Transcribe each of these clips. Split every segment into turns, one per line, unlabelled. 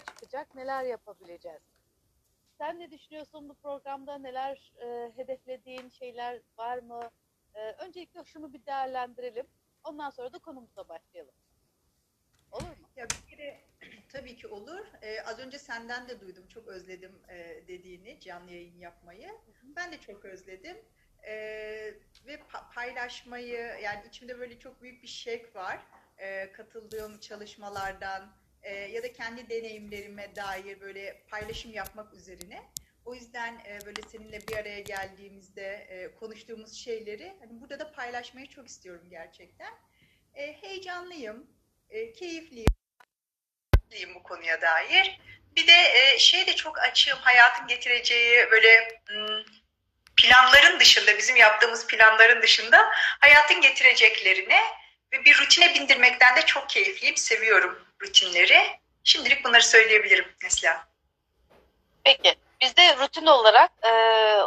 neler çıkacak, neler yapabileceğiz. Sen ne düşünüyorsun bu programda? Neler e, hedeflediğin şeyler var mı? E, öncelikle şunu bir değerlendirelim. Ondan sonra da konumuza başlayalım. Olur mu?
Ya bir kere tabii ki olur. Ee, az önce senden de duydum. Çok özledim e, dediğini, canlı yayın yapmayı. Ben de çok özledim. Ee, ve pa- paylaşmayı, yani içimde böyle çok büyük bir şevk var. Ee, katıldığım çalışmalardan e, ya da kendi deneyimlerime dair böyle paylaşım yapmak üzerine. O yüzden e, böyle seninle bir araya geldiğimizde e, konuştuğumuz şeyleri hani burada da paylaşmayı çok istiyorum gerçekten. E, heyecanlıyım, e, keyifliyim bu konuya dair. Bir de e, şey de çok açığım hayatın getireceği böyle planların dışında bizim yaptığımız planların dışında hayatın getireceklerine ve bir rutine bindirmekten de çok keyifliyim. Seviyorum rutinleri. Şimdilik bunları söyleyebilirim Neslihan.
Peki. Bizde rutin olarak e,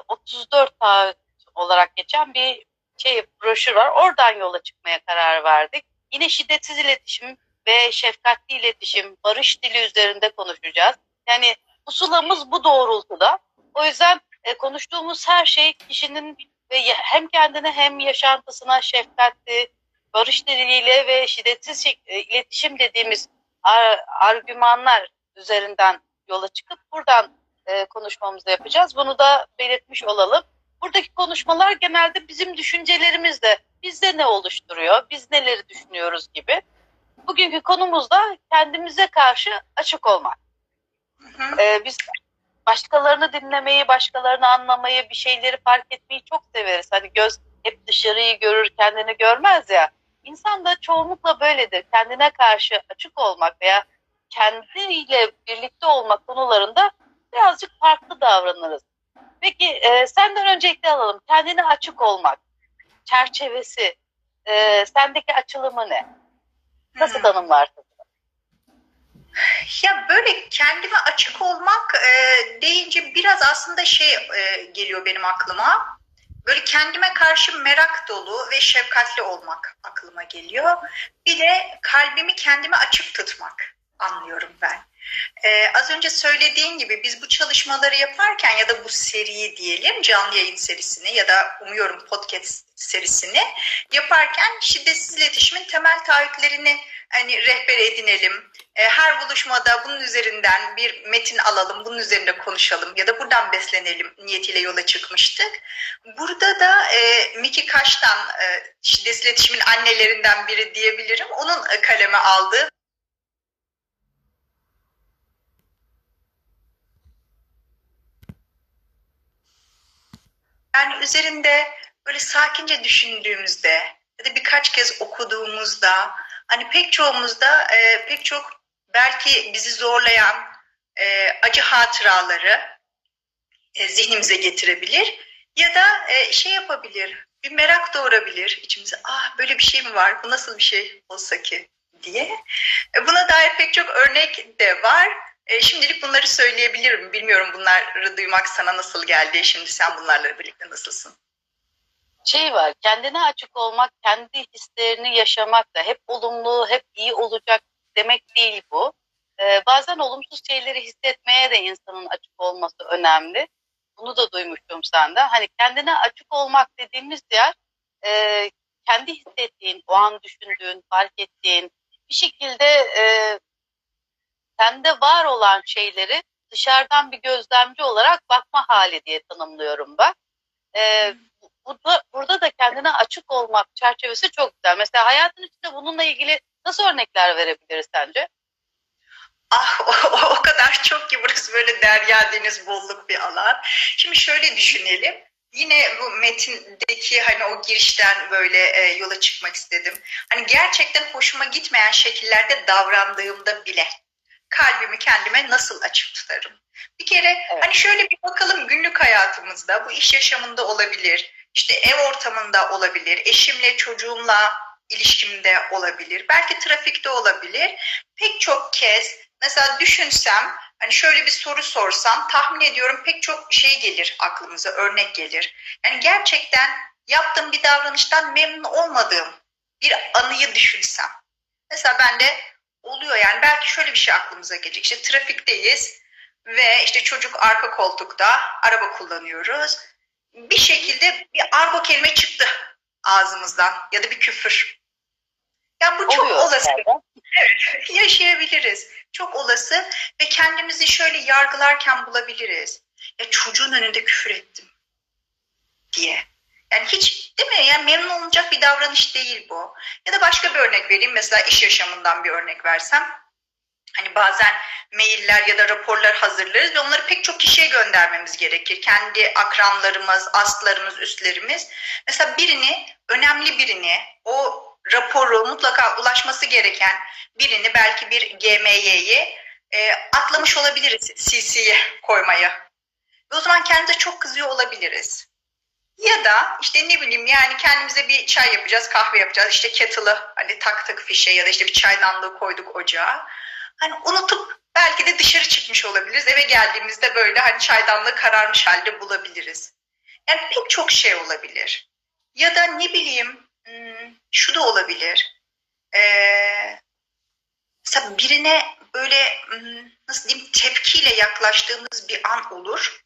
34 saat olarak geçen bir şey broşür var. Oradan yola çıkmaya karar verdik. Yine şiddetsiz iletişim ve şefkatli iletişim, barış dili üzerinde konuşacağız. Yani pusulamız bu doğrultuda. O yüzden e, konuştuğumuz her şey kişinin ve hem kendine hem yaşantısına şefkatli, barış diliyle ve şiddetsiz e, iletişim dediğimiz argümanlar üzerinden yola çıkıp buradan e, konuşmamızı yapacağız. Bunu da belirtmiş olalım. Buradaki konuşmalar genelde bizim düşüncelerimizle bizde ne oluşturuyor, biz neleri düşünüyoruz gibi. Bugünkü konumuz da kendimize karşı açık olmak.
Hı hı.
Ee, biz başkalarını dinlemeyi, başkalarını anlamayı, bir şeyleri fark etmeyi çok severiz. Hani göz hep dışarıyı görür, kendini görmez ya. İnsan da çoğunlukla böyledir. Kendine karşı açık olmak veya kendiyle birlikte olmak konularında birazcık farklı davranırız. Peki e, senden öncelikle alalım. Kendine açık olmak, çerçevesi, e, sendeki açılımı ne? Nasıl
Hı.
tanımlarsın?
Ya böyle kendime açık olmak e, deyince biraz aslında şey e, geliyor benim aklıma. Böyle kendime karşı merak dolu ve şefkatli olmak aklıma geliyor. Bir de kalbimi kendime açık tutmak anlıyorum ben. E, az önce söylediğin gibi biz bu çalışmaları yaparken ya da bu seriyi diyelim canlı yayın serisini ya da umuyorum podcast serisini yaparken şiddetsiz iletişimin temel taahhütlerini hani rehber edinelim. E, her buluşmada bunun üzerinden bir metin alalım, bunun üzerinde konuşalım ya da buradan beslenelim niyetiyle yola çıkmıştık. Burada da e, Miki Kaş'tan e, şiddetsiz iletişimin annelerinden biri diyebilirim. Onun e, kaleme aldığı yani üzerinde böyle sakince düşündüğümüzde ya da birkaç kez okuduğumuzda hani pek çoğumuzda e, pek çok belki bizi zorlayan e, acı hatıraları e, zihnimize getirebilir ya da e, şey yapabilir bir merak doğurabilir içimize. Ah böyle bir şey mi var? Bu nasıl bir şey olsa ki? diye. E, buna dair pek çok örnek de var. E, şimdilik bunları söyleyebilirim. Bilmiyorum bunları duymak sana nasıl geldi şimdi sen bunlarla birlikte nasılsın?
Şey var, kendine açık olmak, kendi hislerini yaşamak da hep olumlu, hep iyi olacak demek değil bu. Ee, bazen olumsuz şeyleri hissetmeye de insanın açık olması önemli. Bunu da duymuştum senden. Hani kendine açık olmak dediğimiz yer, e, kendi hissettiğin, o an düşündüğün, fark ettiğin bir şekilde e, sende var olan şeyleri dışarıdan bir gözlemci olarak bakma hali diye tanımlıyorum ben. Ee, burada, burada da kendine açık olmak çerçevesi çok güzel. Mesela hayatın içinde bununla ilgili nasıl örnekler verebiliriz sence?
Ah o, o, kadar çok ki burası böyle derya deniz bolluk bir alan. Şimdi şöyle düşünelim. Yine bu metindeki hani o girişten böyle e, yola çıkmak istedim. Hani gerçekten hoşuma gitmeyen şekillerde davrandığımda bile kalbimi kendime nasıl açık tutarım? Bir kere
Evet.
hani şöyle bir bakalım günlük hayatımızda bu iş yaşamında olabilir, işte ev ortamında olabilir, eşimle çocuğumla ilişkimde olabilir, belki trafikte olabilir. Pek çok kez mesela düşünsem hani şöyle bir soru sorsam tahmin ediyorum pek çok şey gelir aklımıza, örnek gelir. Yani gerçekten yaptığım bir davranıştan memnun olmadığım bir anıyı düşünsem. Mesela ben de oluyor. Yani belki şöyle bir şey aklımıza gelecek. İşte trafikteyiz ve işte çocuk arka koltukta araba kullanıyoruz. Bir şekilde bir argo kelime çıktı ağzımızdan ya da bir küfür. Yani bu çok
Oluyor
olası.
zaten.
Yaşayabiliriz. Çok olası ve kendimizi şöyle yargılarken bulabiliriz. Ya çocuğun önünde küfür ettim diye. Yani hiç değil mi? Yani memnun olunacak bir davranış değil bu. Ya da başka bir örnek vereyim. Mesela iş yaşamından bir örnek versem. Hani bazen mailler ya da raporlar hazırlarız ve onları pek çok kişiye göndermemiz gerekir. Kendi akranlarımız, astlarımız, üstlerimiz. Mesela birini, önemli birini, o raporu mutlaka ulaşması gereken birini, belki bir GMY'yi e, atlamış olabiliriz CC'ye koymaya. Ve o zaman kendimize çok kızıyor olabiliriz. Ya da işte ne bileyim yani kendimize bir çay yapacağız, kahve yapacağız. İşte kettle'ı hani taktık fişe ya da işte bir çaydanlığı koyduk ocağa. Hani unutup belki de dışarı çıkmış olabiliriz. Eve geldiğimizde böyle hani çaydanlığı kararmış halde bulabiliriz. Yani pek çok şey olabilir. Ya da ne bileyim hmm, şu da olabilir. Ee, mesela birine böyle hmm, nasıl diyeyim tepkiyle yaklaştığımız bir an olur.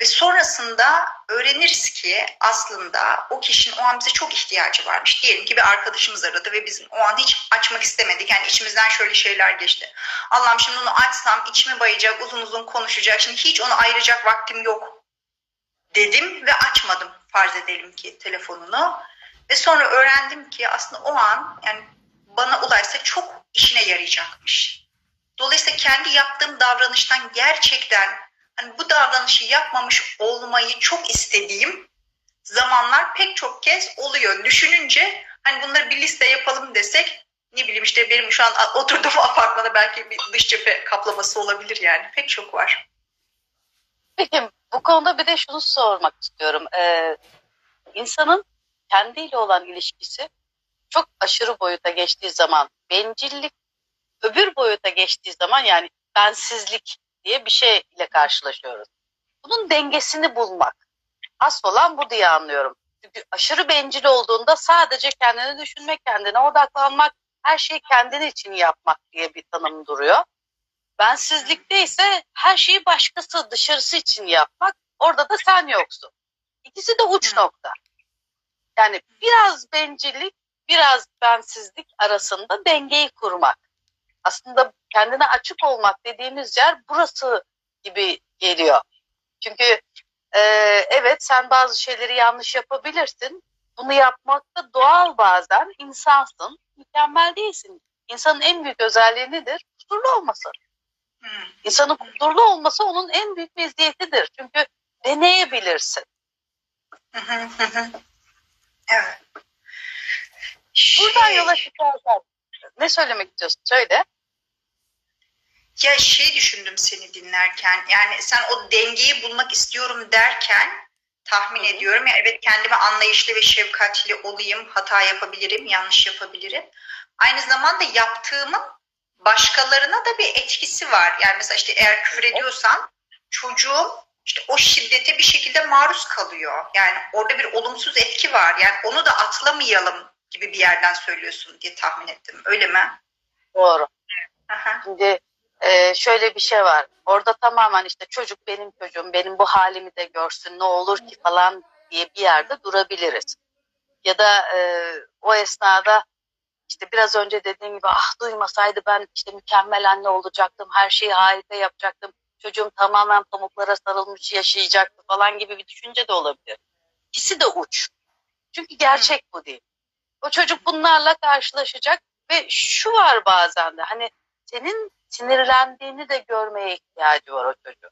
Ve sonrasında öğreniriz ki aslında o kişinin o an bize çok ihtiyacı varmış. Diyelim ki bir arkadaşımız aradı ve biz o an hiç açmak istemedik. Yani içimizden şöyle şeyler geçti. Allah'ım şimdi onu açsam içimi bayacak, uzun uzun konuşacak. Şimdi hiç onu ayıracak vaktim yok dedim ve açmadım farz edelim ki telefonunu. Ve sonra öğrendim ki aslında o an yani bana ulaşsa çok işine yarayacakmış. Dolayısıyla kendi yaptığım davranıştan gerçekten hani bu davranışı yapmamış olmayı çok istediğim zamanlar pek çok kez oluyor. Düşününce hani bunları bir liste yapalım desek ne bileyim işte benim şu an oturduğum apartmanda belki bir dış cephe kaplaması olabilir yani. Pek çok var.
Peki bu konuda bir de şunu sormak istiyorum. Ee, insanın kendiyle olan ilişkisi çok aşırı boyuta geçtiği zaman bencillik öbür boyuta geçtiği zaman yani bensizlik diye bir şeyle karşılaşıyoruz. Bunun dengesini bulmak. Asıl olan bu diye anlıyorum. Çünkü aşırı bencil olduğunda sadece kendini düşünmek, kendine odaklanmak, her şeyi kendin için yapmak diye bir tanım duruyor. Bensizlikte ise her şeyi başkası dışarısı için yapmak. Orada da sen yoksun. İkisi de uç nokta. Yani biraz bencillik, biraz bensizlik arasında dengeyi kurmak. Aslında kendine açık olmak dediğimiz yer burası gibi geliyor. Çünkü e, evet sen bazı şeyleri yanlış yapabilirsin. Bunu yapmak da doğal bazen. insansın, mükemmel değilsin. İnsanın en büyük özelliği nedir? Kusurlu olması.
Hmm.
İnsanın kusurlu olması onun en büyük meziyetidir. Çünkü deneyebilirsin.
evet.
Buradan
Şey-
yola çıkarsan ne söylemek istiyorsun? Söyle.
Ya şey düşündüm seni dinlerken yani sen o dengeyi bulmak istiyorum derken tahmin
Hı
ediyorum. Ya evet kendime anlayışlı ve şefkatli olayım hata yapabilirim yanlış yapabilirim. Aynı zamanda yaptığımın başkalarına da bir etkisi var. Yani mesela işte eğer küfür ediyorsam çocuğum işte o şiddete bir şekilde maruz kalıyor. Yani orada bir olumsuz etki var. Yani onu da atlamayalım gibi bir yerden söylüyorsun diye tahmin ettim. Öyle mi?
Doğru.
Aha.
Şimdi e, şöyle bir şey var. Orada tamamen işte çocuk benim çocuğum, benim bu halimi de görsün ne olur ki falan diye bir yerde durabiliriz. Ya da e, o esnada işte biraz önce dediğim gibi ah duymasaydı ben işte mükemmel anne olacaktım, her şeyi harika yapacaktım. Çocuğum tamamen pamuklara sarılmış yaşayacaktı falan gibi bir düşünce de olabilir. İkisi de uç. Çünkü gerçek bu değil. O çocuk bunlarla karşılaşacak ve şu var bazen de hani senin sinirlendiğini de görmeye ihtiyacı var o çocuğun.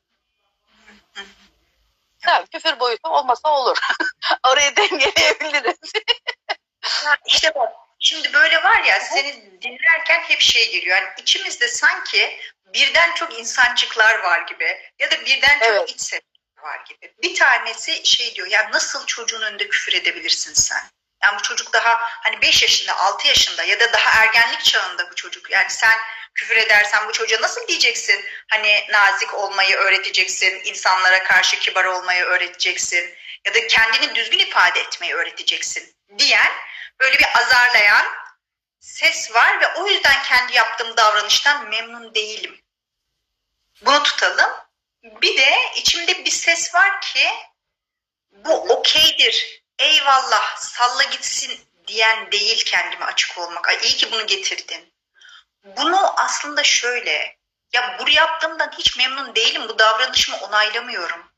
Tamam, küfür boyutu olmasa olur. Orayı dengeleyebiliriz.
Ya işte bak şimdi böyle var ya seni dinlerken hep şey geliyor. Yani içimizde sanki birden çok insancıklar var gibi ya da birden çok
Evet.
iç var gibi. Bir tanesi şey diyor ya nasıl çocuğun önünde küfür edebilirsin sen? Yani bu çocuk daha hani 5 yaşında 6 yaşında ya da daha ergenlik çağında bu çocuk. Yani sen küfür edersen bu çocuğa nasıl diyeceksin? Hani nazik olmayı öğreteceksin, insanlara karşı kibar olmayı öğreteceksin ya da kendini düzgün ifade etmeyi öğreteceksin diyen böyle bir azarlayan ses var ve o yüzden kendi yaptığım davranıştan memnun değilim. Bunu tutalım. Bir de içimde bir ses var ki bu okeydir, eyvallah, salla gitsin diyen değil kendime açık olmak. Ay iyi ki bunu getirdin. Bunu aslında şöyle, ya bu yaptığımdan hiç memnun değilim, bu davranışımı onaylamıyorum.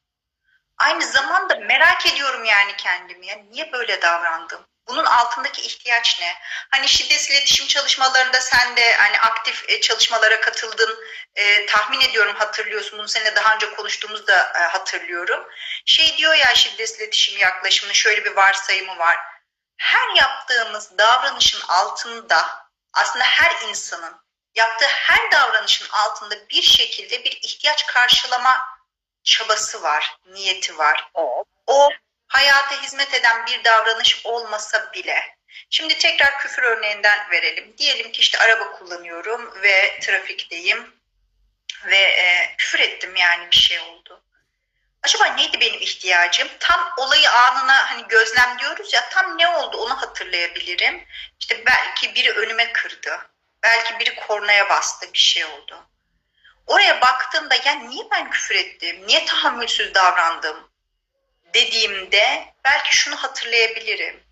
Aynı zamanda merak ediyorum yani kendimi. Ya niye böyle davrandım? Bunun altındaki ihtiyaç ne? Hani şiddetsiz iletişim çalışmalarında sen de hani aktif e, çalışmalara katıldın. E, tahmin ediyorum hatırlıyorsun. Bunu seninle daha önce konuştuğumuzda e, hatırlıyorum. Şey diyor ya şiddetsiz iletişim yaklaşımının şöyle bir varsayımı var. Her yaptığımız davranışın altında aslında her insanın yaptığı her davranışın altında bir şekilde bir ihtiyaç karşılama çabası var, niyeti var. O hayata hizmet eden bir davranış olmasa bile. Şimdi tekrar küfür örneğinden verelim. Diyelim ki işte araba kullanıyorum ve trafikteyim ve e, küfür ettim yani bir şey oldu. Acaba neydi benim ihtiyacım? Tam olayı anına hani gözlemliyoruz ya tam ne oldu onu hatırlayabilirim. İşte belki biri önüme kırdı. Belki biri kornaya bastı bir şey oldu. Oraya baktığımda ya niye ben küfür ettim? Niye tahammülsüz davrandım? dediğimde belki şunu hatırlayabilirim.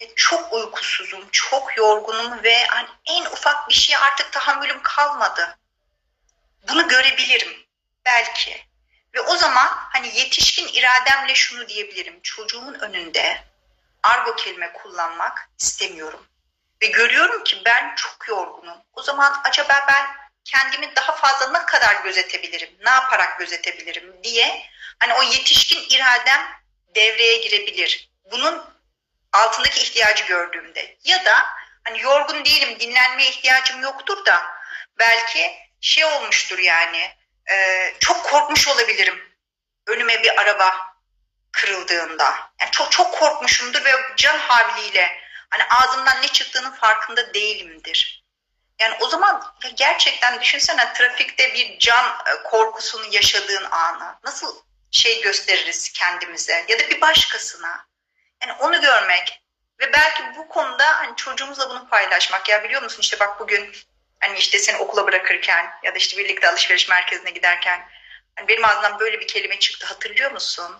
E, çok uykusuzum, çok yorgunum ve hani en ufak bir şeye artık tahammülüm kalmadı. Bunu görebilirim belki. Ve o zaman hani yetişkin irademle şunu diyebilirim. Çocuğumun önünde argo kelime kullanmak istemiyorum. Ve görüyorum ki ben çok yorgunum. O zaman acaba ben kendimi daha fazla ne kadar gözetebilirim, ne yaparak gözetebilirim diye hani o yetişkin iradem devreye girebilir. Bunun altındaki ihtiyacı gördüğümde ya da hani yorgun değilim, dinlenmeye ihtiyacım yoktur da belki şey olmuştur yani e, çok korkmuş olabilirim önüme bir araba kırıldığında. Yani çok çok korkmuşumdur ve can havliyle hani ağzımdan ne çıktığının farkında değilimdir. Yani o zaman gerçekten düşünsene trafikte bir can korkusunu yaşadığın anı nasıl şey gösteririz kendimize ya da bir başkasına. Yani onu görmek ve belki bu konuda hani çocuğumuzla bunu paylaşmak. Ya biliyor musun işte bak bugün hani işte seni okula bırakırken ya da işte birlikte alışveriş merkezine giderken hani benim ağzımdan böyle bir kelime çıktı hatırlıyor musun?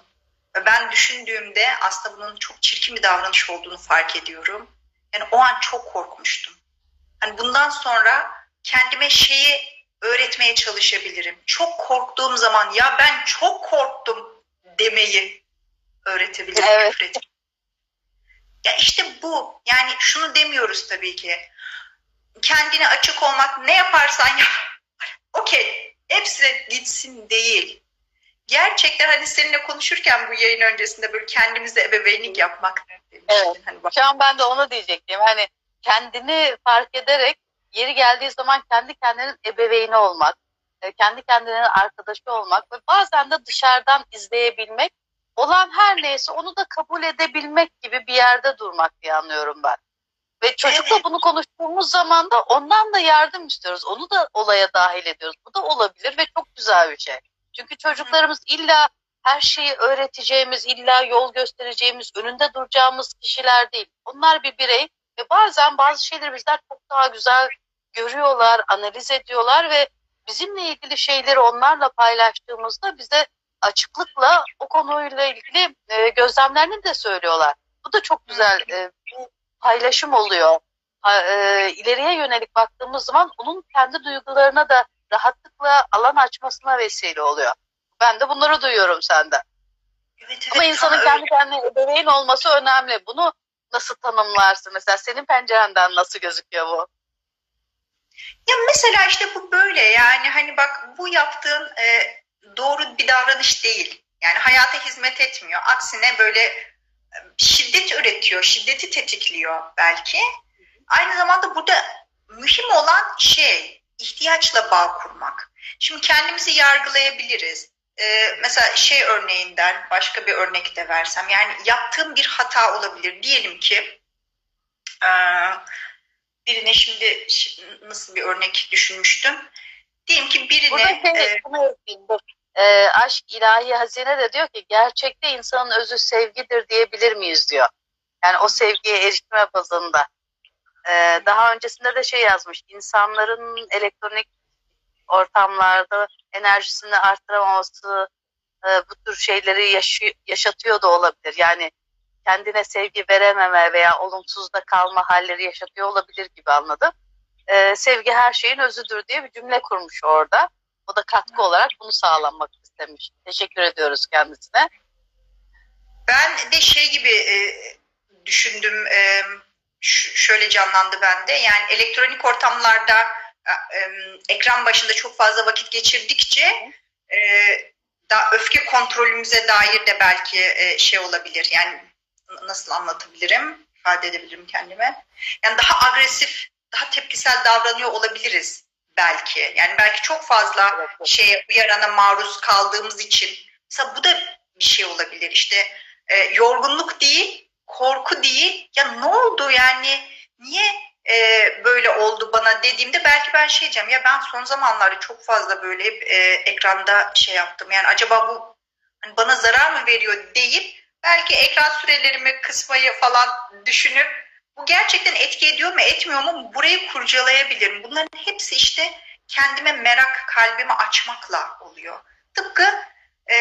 Ve ben düşündüğümde aslında bunun çok çirkin bir davranış olduğunu fark ediyorum. Yani o an çok korkmuştum. Hani bundan sonra kendime şeyi öğretmeye çalışabilirim. Çok korktuğum zaman ya ben çok korktum demeyi öğretebilirim.
Evet.
Ya işte bu. Yani şunu demiyoruz tabii ki. Kendine açık olmak ne yaparsan yap. Okey. Hepsi gitsin değil. Gerçekten hani seninle konuşurken bu yayın öncesinde böyle kendimize ebeveynlik yapmak demiştin.
Evet.
Hani bak,
Şu an ben de onu diyecektim. Hani kendini fark ederek yeri geldiği zaman kendi kendinin ebeveyni olmak, e, kendi kendinin arkadaşı olmak ve bazen de dışarıdan izleyebilmek, olan her neyse onu da kabul edebilmek gibi bir yerde durmak diye anlıyorum ben. Ve çocukla
Evet.
bunu konuştuğumuz zaman da ondan da yardım istiyoruz. Onu da olaya dahil ediyoruz. Bu da olabilir ve çok güzel bir şey. Çünkü çocuklarımız illa her şeyi öğreteceğimiz, illa yol göstereceğimiz, önünde duracağımız kişiler değil. Onlar bir birey ve bazen bazı şeyleri bizler çok daha güzel görüyorlar, analiz ediyorlar ve bizimle ilgili şeyleri onlarla paylaştığımızda bize açıklıkla o konuyla ilgili e, gözlemlerini de söylüyorlar. Bu da çok güzel e, paylaşım oluyor. E, ileriye yönelik baktığımız zaman onun kendi duygularına da rahatlıkla alan açmasına vesile oluyor. Ben de bunları duyuyorum senden.
evet,
Ama
evet,
insanın
öyle.
kendi kendine ebeveyn olması önemli. Bunu nasıl tanımlarsın? Mesela senin pencerenden nasıl gözüküyor bu?
Ya mesela işte bu böyle yani hani bak bu yaptığın e, doğru bir davranış değil. Yani hayata hizmet etmiyor. Aksine böyle şiddet üretiyor, şiddeti tetikliyor belki. Aynı zamanda burada mühim olan şey ihtiyaçla bağ kurmak. Şimdi kendimizi yargılayabiliriz. E, mesela şey örneğinden başka bir örnek de versem yani yaptığım bir hata olabilir. Diyelim ki e, birine şimdi şi- nasıl bir örnek düşünmüştüm. Diyelim ki birine
Burada şey,
e,
Ee, aşk ilahi hazine de diyor ki gerçekte insanın özü sevgidir diyebilir miyiz diyor. Yani o sevgiye erişme bazında. Ee, daha öncesinde de şey yazmış. insanların elektronik ortamlarda enerjisini arttıramaması e, bu tür şeyleri yaşı- yaşatıyor da olabilir. Yani kendine sevgi verememe veya olumsuzda kalma halleri yaşatıyor olabilir gibi anladım. Ee, sevgi her şeyin özüdür diye bir cümle kurmuş orada. O da katkı olarak bunu sağlanmak istemiş. Teşekkür ediyoruz kendisine.
Ben de şey gibi e, düşündüm, e, şöyle canlandı bende. Yani elektronik ortamlarda e, e, ekran başında çok fazla vakit geçirdikçe e, da öfke kontrolümüze dair de belki e, şey olabilir. Yani nasıl anlatabilirim, ifade edebilirim kendime. Yani daha agresif, daha tepkisel davranıyor olabiliriz belki. Yani belki çok fazla şeye uyarana maruz kaldığımız için. Mesela bu da bir şey olabilir. İşte e, yorgunluk değil korku değil. Ya ne oldu yani? Niye e, böyle oldu bana dediğimde belki ben şey diyeceğim. Ya ben son zamanlarda çok fazla böyle hep e, ekranda şey yaptım. Yani acaba bu hani bana zarar mı veriyor deyip belki ekran sürelerimi kısmayı falan düşünüp bu gerçekten etki ediyor mu etmiyor mu burayı kurcalayabilirim. Bunların hepsi işte kendime merak kalbimi açmakla oluyor. Tıpkı e,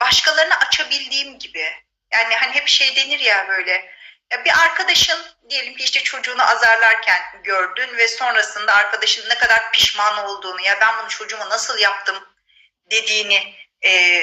başkalarını açabildiğim gibi. Yani hani hep şey denir ya böyle ya bir arkadaşın diyelim ki işte çocuğunu azarlarken gördün ve sonrasında arkadaşın ne kadar pişman olduğunu ya ben bunu çocuğuma nasıl yaptım dediğini e,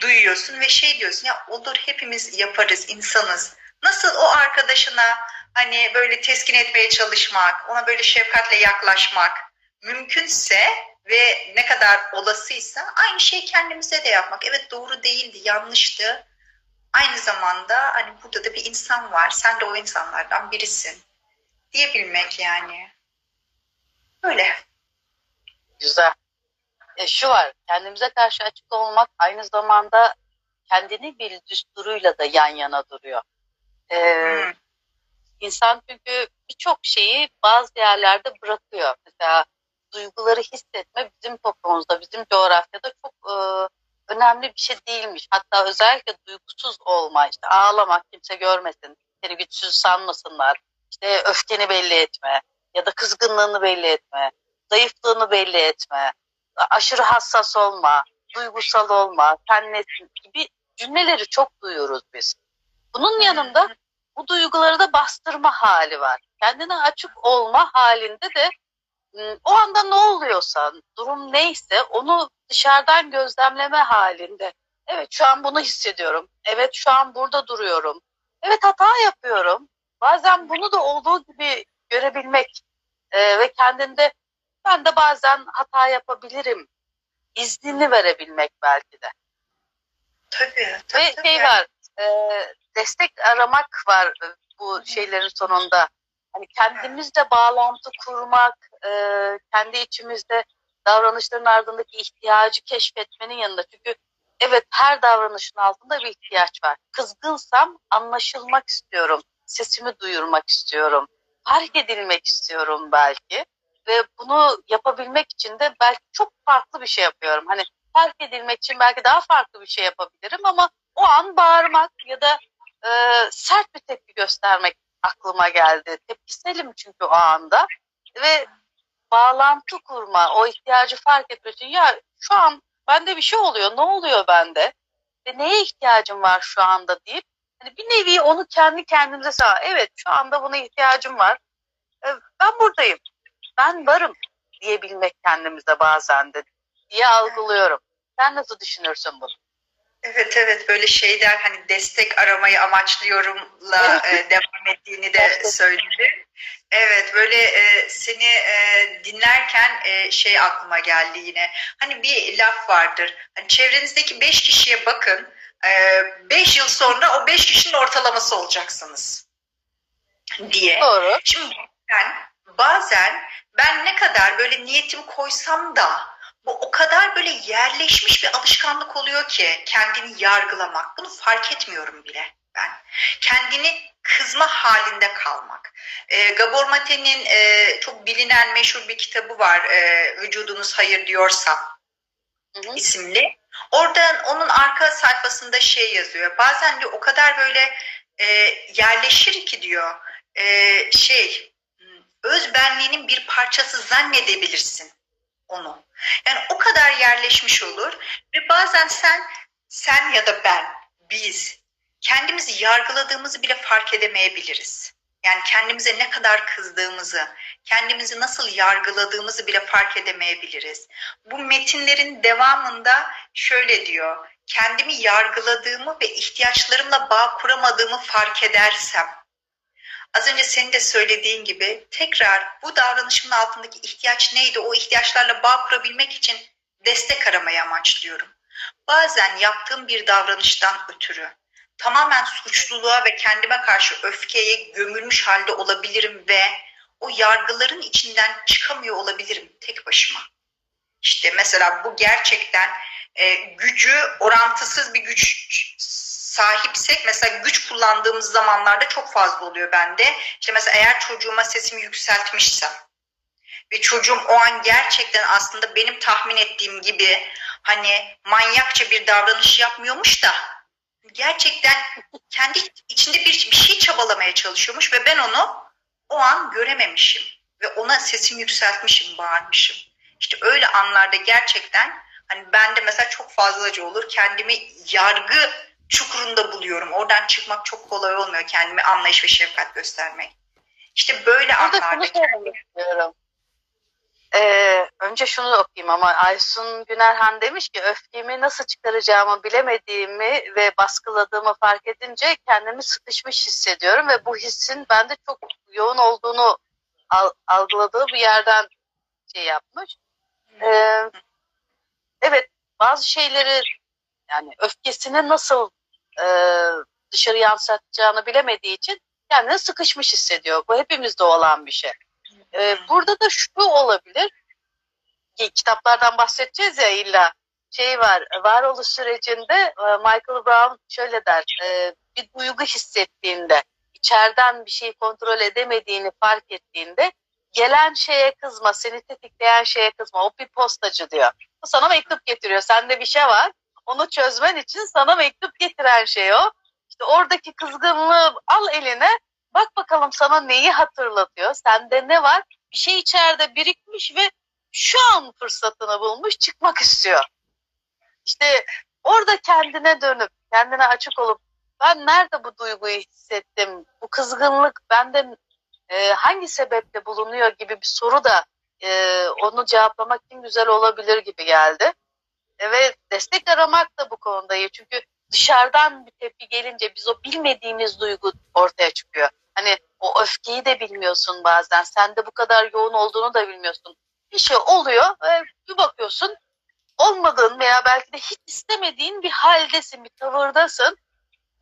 duyuyorsun ve şey diyorsun ya olur hepimiz yaparız insanız. Nasıl o arkadaşına hani böyle teskin etmeye çalışmak, ona böyle şefkatle yaklaşmak mümkünse ve ne kadar olasıysa aynı şey kendimize de yapmak. Evet doğru değildi, yanlıştı. Aynı zamanda hani burada da bir insan var. Sen de o insanlardan birisin. Diyebilmek yani. Böyle.
Güzel. E, şu var, kendimize karşı açık olmak aynı zamanda kendini bil düsturuyla da yan yana duruyor. E,
Hmm.
İnsan çünkü birçok şeyi bazı yerlerde bırakıyor. Mesela duyguları hissetme bizim toplumumuzda, bizim coğrafyada çok e, önemli bir şey değilmiş. Hatta özellikle duygusuz olma, işte ağlamak kimse görmesin, seni güçsüz sanmasınlar, işte öfkeni belli etme ya da kızgınlığını belli etme, zayıflığını belli etme, aşırı hassas olma, duygusal olma, sen nesin gibi cümleleri çok duyuyoruz biz. Bunun yanında bu duyguları da bastırma hali var. Kendine açık olma halinde de ım, o anda ne oluyorsa, durum neyse onu dışarıdan gözlemleme halinde. Evet şu an bunu hissediyorum. Evet şu an burada duruyorum. Evet hata yapıyorum. Bazen bunu da olduğu gibi görebilmek e, ve kendinde ben de bazen hata yapabilirim iznini verebilmek belki de.
Tabii. tabii,
Ve şey var, e, destek aramak var e, bu şeylerin sonunda. Hani kendimizle bağlantı kurmak, e, kendi içimizde davranışların ardındaki ihtiyacı keşfetmenin yanında. Çünkü evet her davranışın altında bir ihtiyaç var. Kızgınsam anlaşılmak istiyorum, sesimi duyurmak istiyorum, fark edilmek istiyorum belki. Ve bunu yapabilmek için de belki çok farklı bir şey yapıyorum. Hani fark edilmek için belki daha farklı bir şey yapabilirim ama o an bağırmak ya da e, sert bir tepki göstermek aklıma geldi. Tepkiselim çünkü o anda ve bağlantı kurma, o ihtiyacı fark için ya şu an bende bir şey oluyor, ne oluyor bende ve neye ihtiyacım var şu anda deyip hani bir nevi onu kendi kendimize sağ, evet şu anda buna ihtiyacım var, E, ben buradayım, ben varım diyebilmek kendimize bazen de diye algılıyorum. Sen nasıl düşünürsün bunu?
Evet evet böyle şeyler hani destek aramayı amaçlıyorumla e, devam ettiğini de söyledi. Evet böyle e, seni e, dinlerken e, şey aklıma geldi yine. Hani bir laf vardır. Hani çevrenizdeki beş kişiye bakın. E, beş yıl sonra o beş kişinin ortalaması olacaksınız diye.
Doğru.
Şimdi ben bazen ben ne kadar böyle niyetimi koysam da bu o kadar böyle yerleşmiş bir alışkanlık oluyor ki kendini yargılamak. Bunu fark etmiyorum bile ben. Kendini kızma halinde kalmak. E, Gabor Mate'nin e, çok bilinen meşhur bir kitabı var. E, Vücudunuz Hayır Diyorsam
Hı hı.
isimli. Oradan onun arka sayfasında şey yazıyor. Bazen diyor o kadar böyle e, yerleşir ki diyor e, şey öz benliğinin bir parçası zannedebilirsin onu. Yani o kadar yerleşmiş olur ve bazen sen sen ya da ben biz kendimizi yargıladığımızı bile fark edemeyebiliriz. Yani kendimize ne kadar kızdığımızı, kendimizi nasıl yargıladığımızı bile fark edemeyebiliriz. Bu metinlerin devamında şöyle diyor. Kendimi yargıladığımı ve ihtiyaçlarımla bağ kuramadığımı fark edersem. Az önce senin de söylediğin gibi tekrar bu davranışımın altındaki ihtiyaç neydi? O ihtiyaçlarla bağ kurabilmek için destek aramayı amaçlıyorum. Bazen yaptığım bir davranıştan ötürü tamamen suçluluğa ve kendime karşı öfkeye gömülmüş halde olabilirim ve o yargıların içinden çıkamıyor olabilirim tek başıma. İşte mesela bu gerçekten e, gücü orantısız bir güç sahipsek mesela güç kullandığımız zamanlarda çok fazla oluyor bende. İşte mesela eğer çocuğuma sesimi yükseltmişsem ve çocuğum o an gerçekten aslında benim tahmin ettiğim gibi hani manyakça bir davranış yapmıyormuş da gerçekten kendi içinde bir, bir şey çabalamaya çalışıyormuş ve ben onu o an görememişim ve ona sesimi yükseltmişim, bağırmışım. İşte öyle anlarda gerçekten hani ben de mesela çok fazlaca olur kendimi yargı çukurunda buluyorum. Oradan çıkmak çok kolay olmuyor kendimi anlayış ve şefkat göstermek. İşte böyle anlarda
istiyorum. Ee, önce şunu okuyayım ama Aysun Günerhan demiş ki öfkemi nasıl çıkaracağımı bilemediğimi ve baskıladığımı fark edince kendimi sıkışmış hissediyorum ve bu hissin bende çok yoğun olduğunu al- algıladığı bir yerden şey yapmış. Ee, evet bazı şeyleri yani öfkesini nasıl e, dışarı yansıtacağını bilemediği için kendini sıkışmış hissediyor. Bu hepimizde olan bir şey. Ee, burada da şu olabilir. Ki Kitaplardan bahsedeceğiz ya illa. Şey var, varoluş sürecinde e, Michael Brown şöyle der. e, Bir duygu hissettiğinde, içeriden bir şeyi kontrol edemediğini fark ettiğinde gelen şeye kızma, seni tetikleyen şeye kızma. O bir postacı diyor. O sana mektup getiriyor. Sende bir şey var. Onu çözmen için sana mektup getiren şey o. İşte oradaki kızgınlığı al eline. Bak bakalım sana neyi hatırlatıyor. Sende ne var? Bir şey içeride birikmiş ve şu an fırsatını bulmuş çıkmak istiyor. İşte orada kendine dönüp, kendine açık olup ben nerede bu duyguyu hissettim? Bu kızgınlık bende e, hangi sebeple bulunuyor gibi bir soru da e, onu cevaplamak için güzel olabilir gibi geldi. Ve destek aramak da bu konuda iyi. Çünkü dışarıdan bir tepki gelince biz o bilmediğimiz duygu ortaya çıkıyor. Hani o öfkeyi de bilmiyorsun bazen. Sende bu kadar yoğun olduğunu da bilmiyorsun. Bir şey oluyor ve bir bakıyorsun olmadığın veya belki de hiç istemediğin bir haldesin, bir tavırdasın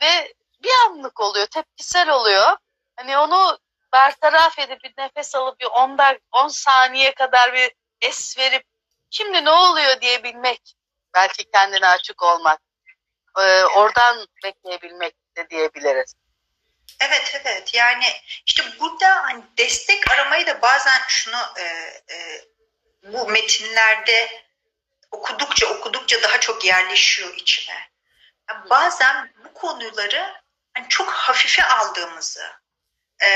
ve bir anlık oluyor, tepkisel oluyor. Hani onu bertaraf edip bir nefes alıp bir 10 10 saniye kadar bir es verip şimdi ne oluyor diyebilmek. Belki kendine açık olmak. Ee, oradan bekleyebilmek de diyebiliriz.
Evet evet yani işte burada hani destek aramayı da bazen şunu e, e, bu metinlerde okudukça okudukça daha çok yerleşiyor içime. Yani bazen bu konuları hani çok hafife aldığımızı, e,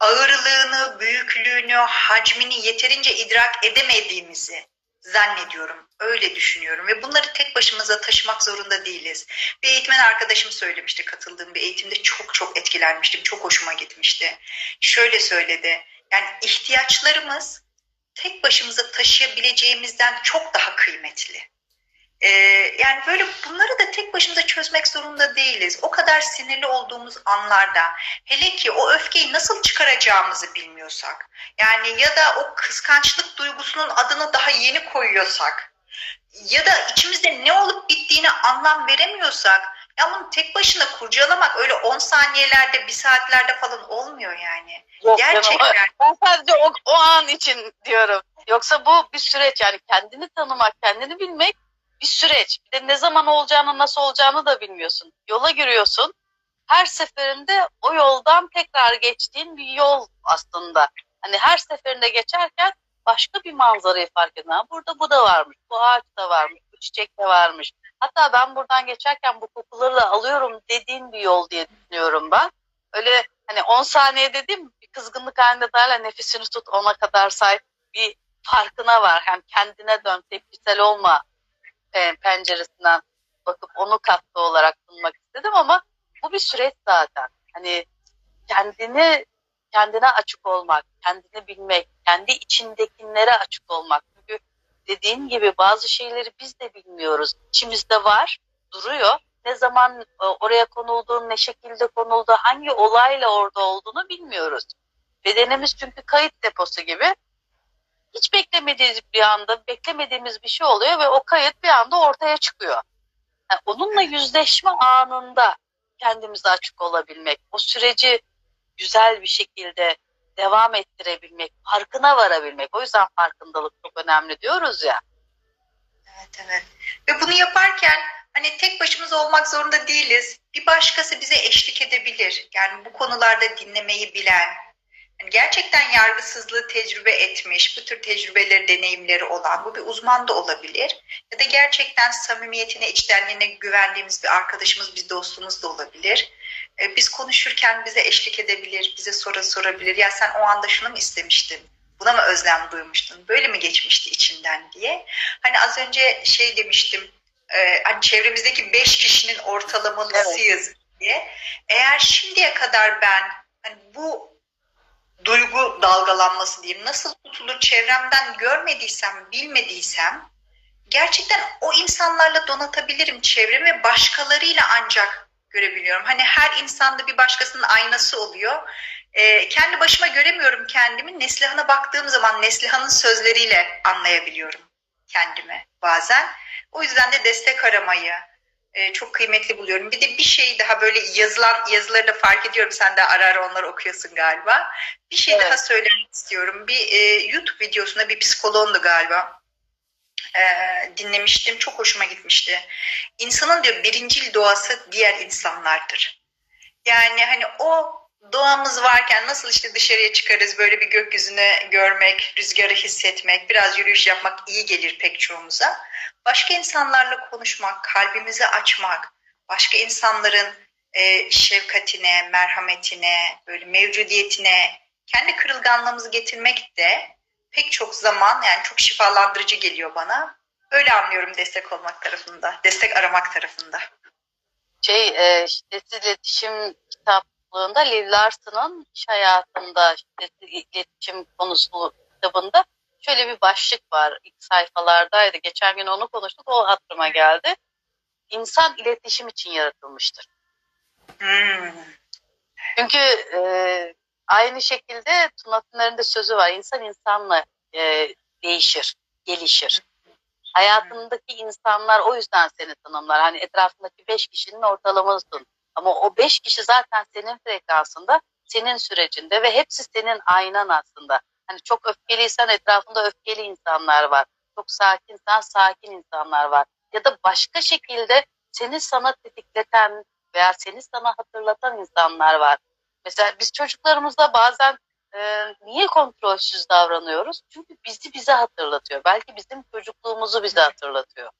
ağırlığını, büyüklüğünü, hacmini yeterince idrak edemediğimizi zannediyorum. Öyle düşünüyorum ve bunları tek başımıza taşımak zorunda değiliz. Bir eğitmen arkadaşım söylemişti katıldığım bir eğitimde çok çok etkilenmiştim. Çok hoşuma gitmişti. Şöyle söyledi. Yani ihtiyaçlarımız tek başımıza taşıyabileceğimizden çok daha kıymetli. Ee, yani böyle bunları da tek başımıza çözmek zorunda değiliz. O kadar sinirli olduğumuz anlarda hele ki o öfkeyi nasıl çıkaracağımızı bilmiyorsak yani ya da o kıskançlık duygusunun adını daha yeni koyuyorsak ya da içimizde ne olup bittiğine anlam veremiyorsak ya bunu tek başına kurcalamak öyle 10 saniyelerde bir saatlerde falan olmuyor yani.
Yok
Gerçekten.
canım, Ben sadece o, o an için diyorum. Yoksa bu bir süreç yani kendini tanımak, kendini bilmek bir süreç. Bir de ne zaman olacağını, nasıl olacağını da bilmiyorsun. Yola giriyorsun. Her seferinde o yoldan tekrar geçtiğin bir yol aslında. Hani her seferinde geçerken başka bir manzarayı fark ediyorsun. Burada bu da varmış, bu ağaç da varmış, bu çiçek de varmış. Hatta ben buradan geçerken bu kokuları da alıyorum dediğin bir yol diye düşünüyorum ben. öyle hani 10 saniye dedim bir kızgınlık halinde derler nefesini tut ona kadar say bir farkına var. Hem kendine dön tepkisel olma penceresinden bakıp onu katlı olarak sunmak istedim ama bu bir süreç zaten. Hani kendini kendine açık olmak, kendini bilmek, kendi içindekilere açık olmak. Çünkü dediğin gibi bazı şeyleri biz de bilmiyoruz. İçimizde var, duruyor. Ne zaman e, oraya konulduğunu, ne şekilde konuldu, hangi olayla orada olduğunu bilmiyoruz. Bedenimiz çünkü kayıt deposu gibi. Hiç beklemediğimiz bir anda, beklemediğimiz bir şey oluyor ve o kayıt bir anda ortaya çıkıyor. Yani onunla yüzleşme anında kendimize açık olabilmek, o süreci güzel bir şekilde devam ettirebilmek, farkına varabilmek. O yüzden farkındalık çok önemli diyoruz ya.
Evet evet. Ve bunu yaparken hani tek başımıza olmak zorunda değiliz. Bir başkası bize eşlik edebilir. Yani bu konularda dinlemeyi bilen, yani gerçekten yargısızlığı tecrübe etmiş, bu tür tecrübeleri, deneyimleri olan, bu bir uzman da olabilir. Ya da gerçekten samimiyetine, içtenliğine güvendiğimiz bir arkadaşımız, bir dostumuz da olabilir. Ee, biz konuşurken bize eşlik edebilir, bize soru sorabilir. Ya sen o anda şunu mu istemiştin? Buna mı özlem duymuştun? Böyle mi geçmişti içinden diye. Hani az önce şey demiştim, e, hani çevremizdeki beş kişinin ortalamalısıyız diye. Eğer şimdiye kadar ben hani bu duygu dalgalanması diyeyim nasıl tutulur çevremden görmediysem, bilmediysem gerçekten o insanlarla donatabilirim çevremi başkalarıyla ancak görebiliyorum. Hani her insanda bir başkasının aynası oluyor. Ee, kendi başıma göremiyorum kendimi. Neslihan'a baktığım zaman Neslihan'ın sözleriyle anlayabiliyorum kendimi bazen. O yüzden de destek aramayı e, çok kıymetli buluyorum. Bir de bir şey daha böyle yazılan yazıları da fark ediyorum. Sen de ara ara onları okuyorsun galiba. Bir şey
Evet.
daha söylemek istiyorum. Bir e, YouTube videosunda bir psikoloğundu galiba. E, dinlemiştim. Çok hoşuma gitmişti. İnsanın diyor birincil doğası diğer insanlardır. Yani hani o doğamız varken nasıl işte dışarıya çıkarız böyle bir gökyüzünü görmek, rüzgarı hissetmek, biraz yürüyüş yapmak iyi gelir pek çoğumuza. Başka insanlarla konuşmak, kalbimizi açmak, başka insanların e, şefkatine, merhametine, böyle mevcudiyetine, kendi kırılganlığımızı getirmek de pek çok zaman yani çok şifalandırıcı geliyor bana. Öyle anlıyorum destek olmak tarafında, destek aramak tarafında.
Şey, e, şiddetsiz iletişim kitaplığında Liv Larson'ın iş hayatında şiddetsiz iletişim konusu kitabında şöyle bir başlık var. İlk sayfalardaydı. Geçen gün onu konuştuk. O hatırıma geldi. İnsan iletişim için yaratılmıştır.
Hmm.
Çünkü e, aynı şekilde Tuna sözü var. İnsan insanla e, değişir, gelişir. Hayatındaki insanlar o yüzden seni tanımlar. Hani etrafındaki beş kişinin ortalamasısın. Ama o beş kişi zaten senin frekansında, senin sürecinde ve hepsi senin aynan aslında. Hani çok öfkeliysen etrafında öfkeli insanlar var. Çok sakinsen sakin insanlar var. Ya da başka şekilde seni sana tetikleten veya seni sana hatırlatan insanlar var. Mesela biz çocuklarımızda bazen e, niye kontrolsüz davranıyoruz? Çünkü bizi bize hatırlatıyor. Belki bizim çocukluğumuzu bize hatırlatıyor.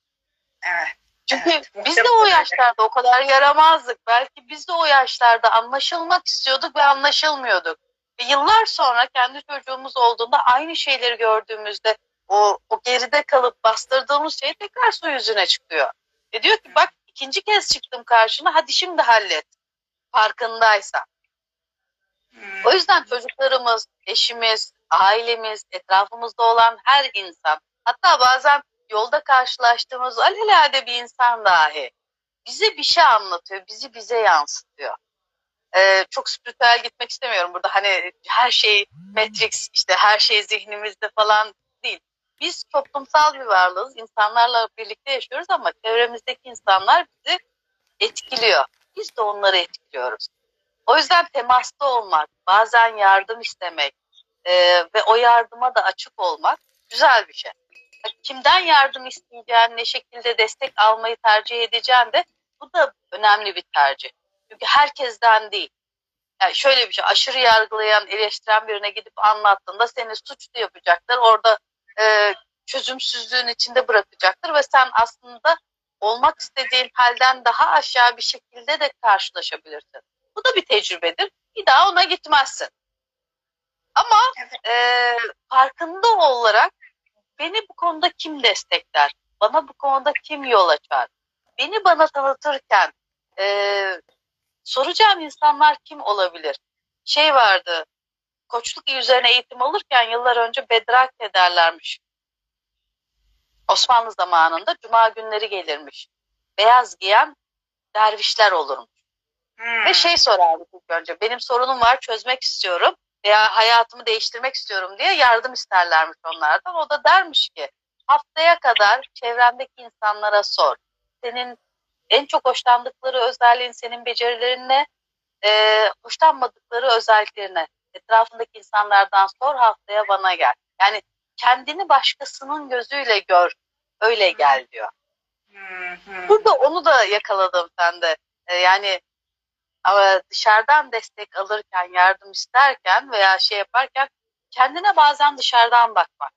Evet.
Çünkü
Evet,
biz de. Yaşlarda o kadar yaramazdık. Belki biz de o yaşlarda anlaşılmak istiyorduk ve anlaşılmıyorduk. Ve yıllar sonra kendi çocuğumuz olduğunda aynı şeyleri gördüğümüzde o, o geride kalıp bastırdığımız şey tekrar su yüzüne çıkıyor. Ve diyor ki bak ikinci kez çıktım karşına hadi şimdi hallet. Farkındaysan. O yüzden çocuklarımız, eşimiz, ailemiz, etrafımızda olan her insan, hatta bazen yolda karşılaştığımız alelade bir insan dahi bize bir şey anlatıyor, bizi bize yansıtıyor. Ee, çok spiritüel gitmek istemiyorum burada. Hani her şey Matrix, işte her şey zihnimizde falan değil. Biz toplumsal bir varlığız, insanlarla birlikte yaşıyoruz ama çevremizdeki insanlar bizi etkiliyor. Biz de onları etkiliyoruz. O yüzden temasta olmak, bazen yardım istemek e, ve o yardıma da açık olmak güzel bir şey. Kimden yardım isteyeceğin, ne şekilde destek almayı tercih edeceğin de bu da önemli bir tercih. Çünkü herkesten değil. Yani şöyle bir şey, aşırı yargılayan, eleştiren birine gidip anlattığında seni suçlu yapacaktır. Orada e, çözümsüzlüğün içinde bırakacaktır ve sen aslında olmak istediğin halden daha aşağı bir şekilde de karşılaşabilirsin. Bu da bir tecrübedir. Bir daha ona gitmezsin. Ama
Evet.
e, farkında olarak beni bu konuda kim destekler? Bana bu konuda kim yol açar? Beni bana tanıtırken e, soracağım insanlar kim olabilir? Şey vardı, koçluk üzerine eğitim alırken yıllar önce bedrak ederlermiş. Osmanlı zamanında cuma günleri gelirmiş. Beyaz giyen dervişler olurmuş.
Hmm.
Ve şey sorardık ilk önce. Benim sorunum var çözmek istiyorum veya hayatımı değiştirmek istiyorum diye yardım isterlermiş onlardan. O da dermiş ki haftaya kadar çevrendeki insanlara sor. Senin en çok hoşlandıkları özelliğin senin becerilerin ne? Ee, hoşlanmadıkları özelliklerine etrafındaki insanlardan sor haftaya bana gel. Yani kendini başkasının gözüyle gör öyle gel diyor.
Hı.
Burada onu da yakaladım sende. Ee, yani ama dışarıdan destek alırken, yardım isterken veya şey yaparken kendine bazen dışarıdan bakmak.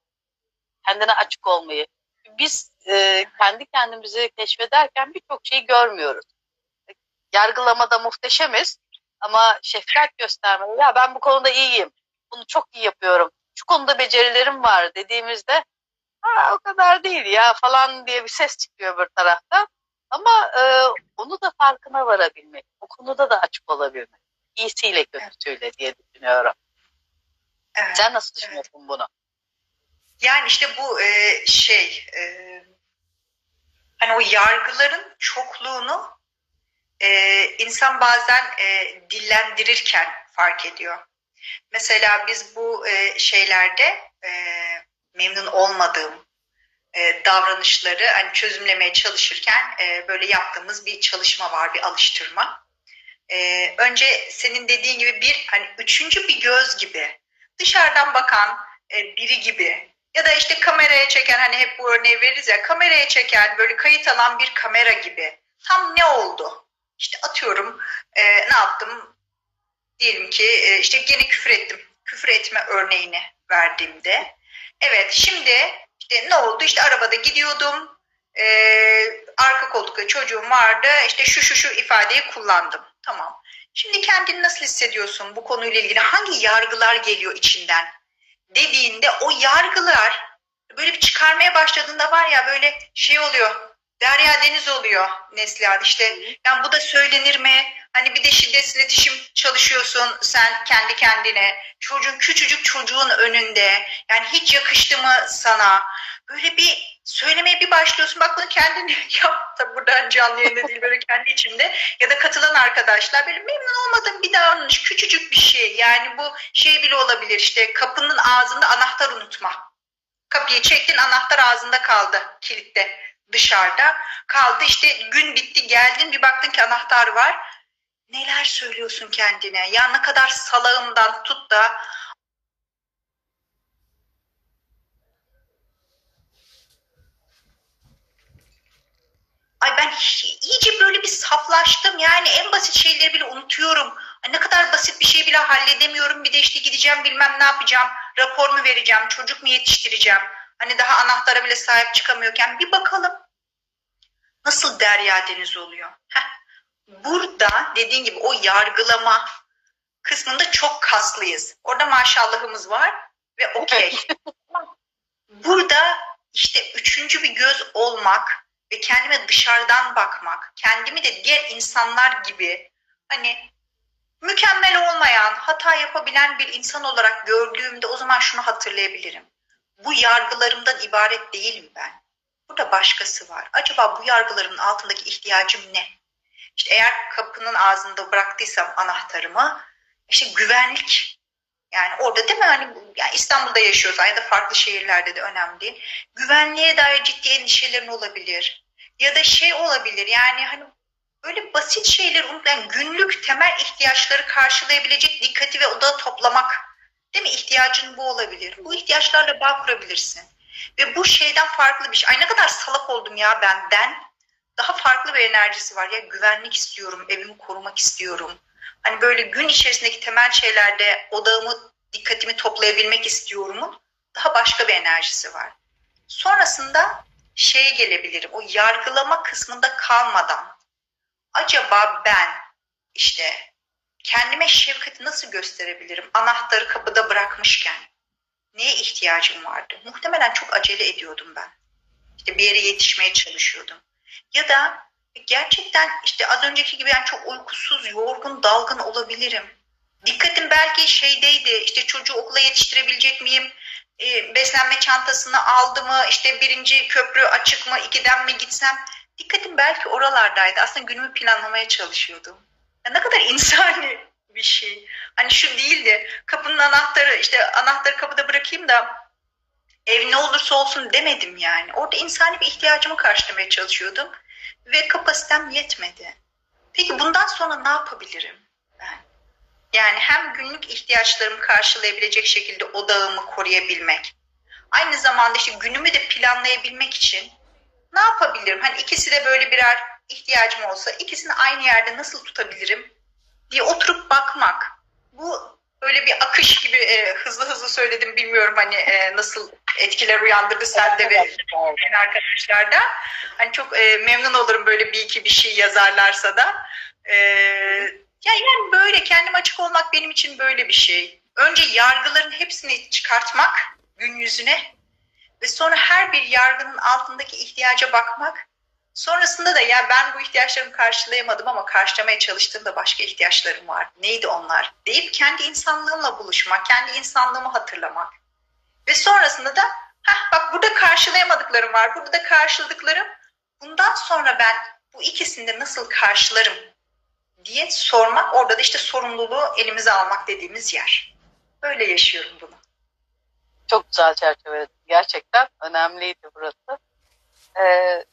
Kendine açık olmayı. Biz e, kendi kendimizi keşfederken birçok şeyi görmüyoruz. Yargılamada muhteşemiz ama şefkat göstermeli. Ya ben bu konuda iyiyim. Bunu çok iyi yapıyorum. Şu konuda becerilerim var dediğimizde ha, o kadar değil ya falan diye bir ses çıkıyor bir taraftan. Ama e, onu da farkına varabilmek, o konuda da açık olabilmek. İyisiyle kötüsüyle diye düşünüyorum.
Evet.
Sen nasıl düşünüyorsun bunu?
Yani işte bu e, şey e, hani o yargıların çokluğunu e, insan bazen e, dillendirirken fark ediyor. Mesela biz bu e, şeylerde e, memnun olmadığım e, davranışları hani çözümlemeye çalışırken e, böyle yaptığımız bir çalışma var, bir alıştırma. E, önce senin dediğin gibi bir hani üçüncü bir göz gibi dışarıdan bakan e, biri gibi ya da işte kameraya çeken hani hep bu örneği veririz ya kameraya çeken böyle kayıt alan bir kamera gibi. Tam ne oldu? İşte atıyorum e, ne yaptım? Diyelim ki e, işte gene küfür ettim. Küfür etme örneğini verdiğimde. Evet şimdi işte ne oldu? İşte arabada gidiyordum. E, arka koltukta çocuğum vardı. İşte şu şu şu ifadeyi kullandım. Tamam. Şimdi kendini nasıl hissediyorsun bu konuyla ilgili? Hangi yargılar geliyor içinden? Dediğinde o yargılar böyle bir çıkarmaya başladığında var ya böyle şey oluyor. Derya deniz oluyor Neslihan. İşte yani bu da söylenir mi? Hani bir de şiddetsiz iletişim çalışıyorsun sen kendi kendine. Çocuğun küçücük çocuğun önünde. Yani hiç yakıştı mı sana? Böyle bir söylemeye bir başlıyorsun. Bak bunu kendin yap. Tabii buradan canlı yayında değil böyle kendi içinde. Ya da katılan arkadaşlar böyle memnun olmadığım bir davranış. Küçücük bir şey. Yani bu şey bile olabilir işte kapının ağzında anahtar unutma. Kapıyı çektin anahtar ağzında kaldı kilitte dışarıda. Kaldı işte gün bitti geldin bir baktın ki anahtar var. Neler söylüyorsun kendine? Ya ne kadar salağımdan tut da Ay ben iyice böyle bir saflaştım. Yani en basit şeyleri bile unutuyorum. Ay ne kadar basit bir şey bile halledemiyorum. Bir de işte gideceğim bilmem ne yapacağım. Rapor mu vereceğim? Çocuk mu yetiştireceğim? Hani daha anahtara bile sahip çıkamıyorken bir bakalım. Nasıl derya deniz oluyor? Heh. Burada dediğin gibi o yargılama kısmında çok kaslıyız. Orada maşallahımız var ve okey. Burada işte üçüncü bir göz olmak ve kendime dışarıdan bakmak, kendimi de diğer insanlar gibi hani mükemmel olmayan, hata yapabilen bir insan olarak gördüğümde o zaman şunu hatırlayabilirim. Bu yargılarımdan ibaret değilim ben. Burada başkası var. Acaba bu yargılarımın altındaki ihtiyacım ne? İşte eğer kapının ağzında bıraktıysam anahtarımı, işte güvenlik. Yani orada değil mi hani yani İstanbul'da yaşıyorsan ya da farklı şehirlerde de önemli değil. Güvenliğe dair ciddi endişelerin olabilir. Ya da şey olabilir yani hani böyle basit şeyler unutmayan günlük temel ihtiyaçları karşılayabilecek dikkati ve odağı toplamak. Değil mi? İhtiyacın bu olabilir. Bu ihtiyaçlarla bağ kurabilirsin. Ve bu şeyden farklı bir şey. Ay ne kadar salak oldum ya benden. Daha farklı bir enerjisi var. Ya güvenlik istiyorum, evimi korumak istiyorum. Hani böyle gün içerisindeki temel şeylerde odağımı, dikkatimi toplayabilmek istiyorumun daha başka bir enerjisi var. Sonrasında şeye gelebilirim. O yargılama kısmında kalmadan acaba ben işte kendime şefkati nasıl gösterebilirim? Anahtarı kapıda bırakmışken neye ihtiyacım vardı? Muhtemelen çok acele ediyordum ben. İşte bir yere yetişmeye çalışıyordum. Ya da gerçekten işte az önceki gibi yani çok uykusuz, yorgun, dalgın olabilirim. Dikkatim belki şeydeydi işte çocuğu okula yetiştirebilecek miyim? E, beslenme çantasını aldı mı? İşte birinci köprü açık mı? İkiden mi gitsem? Dikkatim belki oralardaydı. Aslında günümü planlamaya çalışıyordum. Ya ne kadar insani bir şey. Hani şu değildi. Kapının anahtarı işte anahtarı kapıda bırakayım da ev ne olursa olsun demedim yani. Orada insani bir ihtiyacımı karşılamaya çalışıyordum. Ve kapasitem yetmedi. Peki bundan sonra ne yapabilirim ben? Yani hem günlük ihtiyaçlarımı karşılayabilecek şekilde odağımı koruyabilmek. Aynı zamanda işte günümü de planlayabilmek için ne yapabilirim? Hani ikisi de böyle birer ihtiyacım olsa ikisini aynı yerde nasıl tutabilirim diye oturup bakmak. Bu böyle bir akış gibi e, hızlı hızlı söyledim bilmiyorum hani e, nasıl etkiler uyandırdı sende ve dinleyen arkadaşlarda. Hani çok e, memnun olurum böyle bir iki bir şey yazarlarsa da. E, yani, yani böyle kendim açık olmak benim için böyle bir şey. Önce yargıların hepsini çıkartmak gün yüzüne ve sonra her bir yargının altındaki ihtiyaca bakmak. Sonrasında da ya ben bu ihtiyaçlarımı karşılayamadım ama karşılamaya çalıştığımda başka ihtiyaçlarım var. Neydi onlar? Deyip kendi insanlığımla buluşmak, kendi insanlığımı hatırlamak. Ve sonrasında da Heh, bak burada karşılayamadıklarım var, burada da karşıladıklarım. Bundan sonra ben bu ikisini de nasıl karşılarım diye sormak. Orada da işte sorumluluğu elimize almak dediğimiz yer. Böyle yaşıyorum bunu.
Çok güzel çerçeve. Gerçekten önemliydi burası. Ee,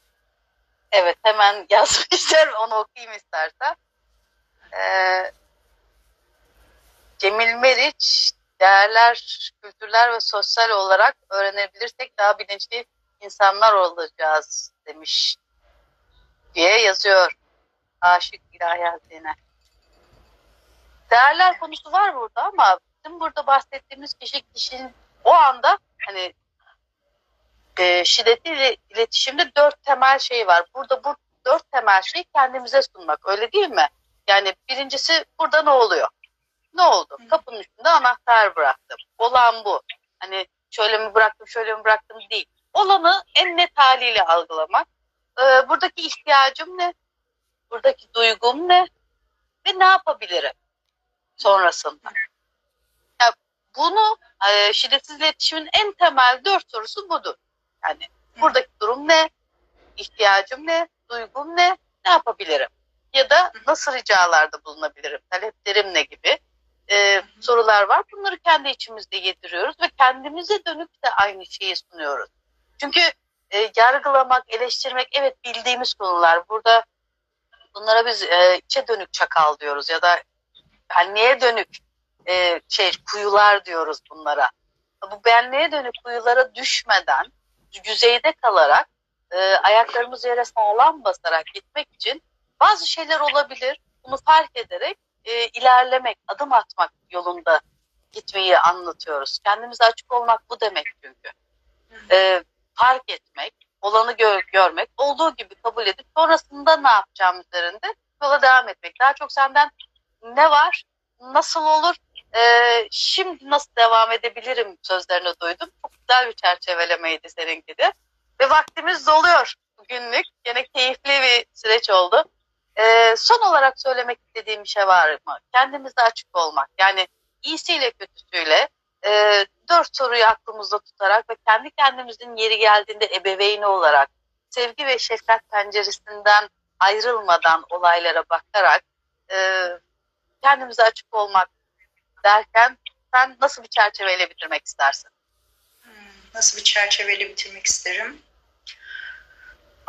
evet hemen yazmışlar. Onu okuyayım istersen. Ee, Cemil Meriç değerler, kültürler ve sosyal olarak öğrenebilirsek daha bilinçli insanlar olacağız demiş diye yazıyor Aşık İlahi Hazine. Değerler konusu var burada ama bizim burada bahsettiğimiz kişi kişinin o anda hani e, şiddetli iletişimde dört temel şey var. Burada bu dört temel şeyi kendimize sunmak öyle değil mi? Yani birincisi burada ne oluyor? Ne oldu? Kapının üstünde anahtar bıraktım. Olan bu. Hani şöyle mi bıraktım, şöyle mi bıraktım değil. Olanı en net haliyle algılamak. Ee, buradaki ihtiyacım ne? Buradaki duygum ne? Ve ne yapabilirim sonrasında? Ya bunu e, şiddetsiz iletişimin en temel dört sorusu budur. Yani buradaki durum ne? İhtiyacım ne? Duygum ne? Ne yapabilirim? Ya da nasıl ricalarda bulunabilirim? Taleplerim ne gibi? E, sorular var. Bunları kendi içimizde yediriyoruz ve kendimize dönüp de aynı şeyi sunuyoruz. Çünkü e, yargılamak, eleştirmek evet bildiğimiz konular. Burada bunlara biz e, içe dönük çakal diyoruz ya da benliğe dönük e, şey kuyular diyoruz bunlara. Bu benliğe dönük kuyulara düşmeden yüzeyde kalarak e, ayaklarımız yere sağlam basarak gitmek için bazı şeyler olabilir. Bunu fark ederek e, ilerlemek, adım atmak yolunda gitmeyi anlatıyoruz. Kendimize açık olmak bu demek çünkü. E, fark etmek, olanı gör, görmek, olduğu gibi kabul edip sonrasında ne yapacağım üzerinde yola devam etmek. Daha çok senden ne var, nasıl olur, e, şimdi nasıl devam edebilirim sözlerini duydum. Çok güzel bir çerçevelemeydi seninki de. Ve vaktimiz doluyor bugünlük. Yine keyifli bir süreç oldu. Ee, son olarak söylemek istediğim bir şey var mı? Kendimize açık olmak. Yani iyisiyle kötüsüyle e, dört soruyu aklımızda tutarak ve kendi kendimizin yeri geldiğinde ebeveyni olarak sevgi ve şefkat penceresinden ayrılmadan olaylara bakarak e, kendimize açık olmak derken sen nasıl bir çerçeveyle bitirmek istersin?
Hmm, nasıl bir çerçeveyle bitirmek isterim?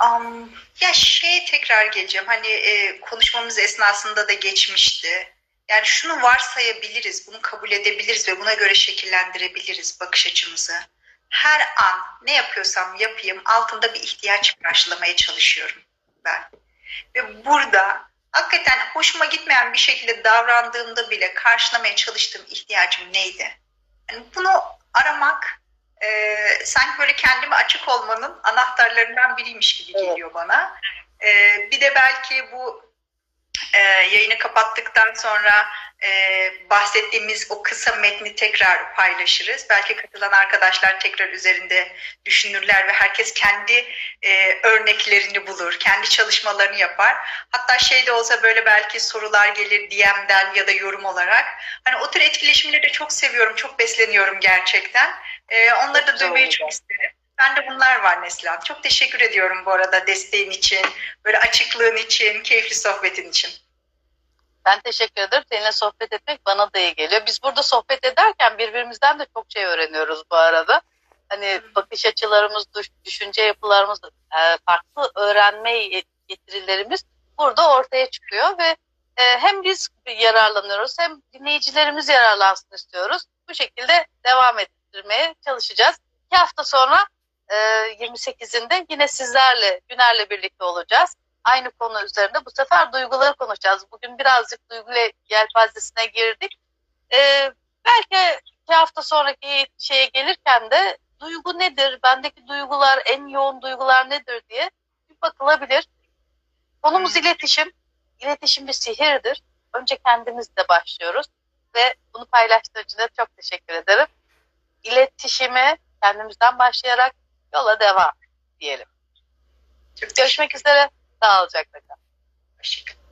Um, ya şeye tekrar geleceğim. Hani e, konuşmamız esnasında da geçmişti. Yani şunu varsayabiliriz, bunu kabul edebiliriz ve buna göre şekillendirebiliriz bakış açımızı. Her an ne yapıyorsam yapayım altında bir ihtiyaç karşılamaya çalışıyorum ben. Ve burada hakikaten hoşuma gitmeyen bir şekilde davrandığımda bile karşılamaya çalıştığım ihtiyacım neydi? Yani bunu aramak e, sanki böyle kendime açık olmanın anahtarlarından biriymiş gibi geliyor bana. E, bir de belki bu e, yayını kapattıktan sonra e, bahsettiğimiz o kısa metni tekrar paylaşırız. Belki katılan arkadaşlar tekrar üzerinde düşünürler ve herkes kendi e, örneklerini bulur, kendi çalışmalarını yapar. Hatta şey de olsa böyle belki sorular gelir DM'den ya da yorum olarak. Hani o tür etkileşimleri de çok seviyorum, çok besleniyorum gerçekten. E, onları da duymayı çok isterim. Bende bunlar var Neslihan. Çok teşekkür ediyorum bu arada desteğin için, böyle açıklığın için, keyifli sohbetin için.
Ben teşekkür ederim. Seninle sohbet etmek bana da iyi geliyor. Biz burada sohbet ederken birbirimizden de çok şey öğreniyoruz bu arada. Hani bakış açılarımız, düş- düşünce yapılarımız, e, farklı öğrenme getirilerimiz burada ortaya çıkıyor ve e, hem biz yararlanıyoruz hem dinleyicilerimiz yararlansın istiyoruz. Bu şekilde devam ettirmeye çalışacağız. İki hafta sonra e, 28'inde yine sizlerle, Güner'le birlikte olacağız aynı konu üzerinde bu sefer duyguları konuşacağız. Bugün birazcık duygu yelpazesine girdik. Ee, belki iki hafta sonraki şeye gelirken de duygu nedir, bendeki duygular, en yoğun duygular nedir diye bir bakılabilir. Konumuz iletişim. İletişim bir sihirdir. Önce kendimizle başlıyoruz ve bunu paylaştığın için de çok teşekkür ederim. İletişimi kendimizden başlayarak yola devam diyelim.
Çok
Görüşmek üzere. Sağlıcakla kalın.
Teşekkür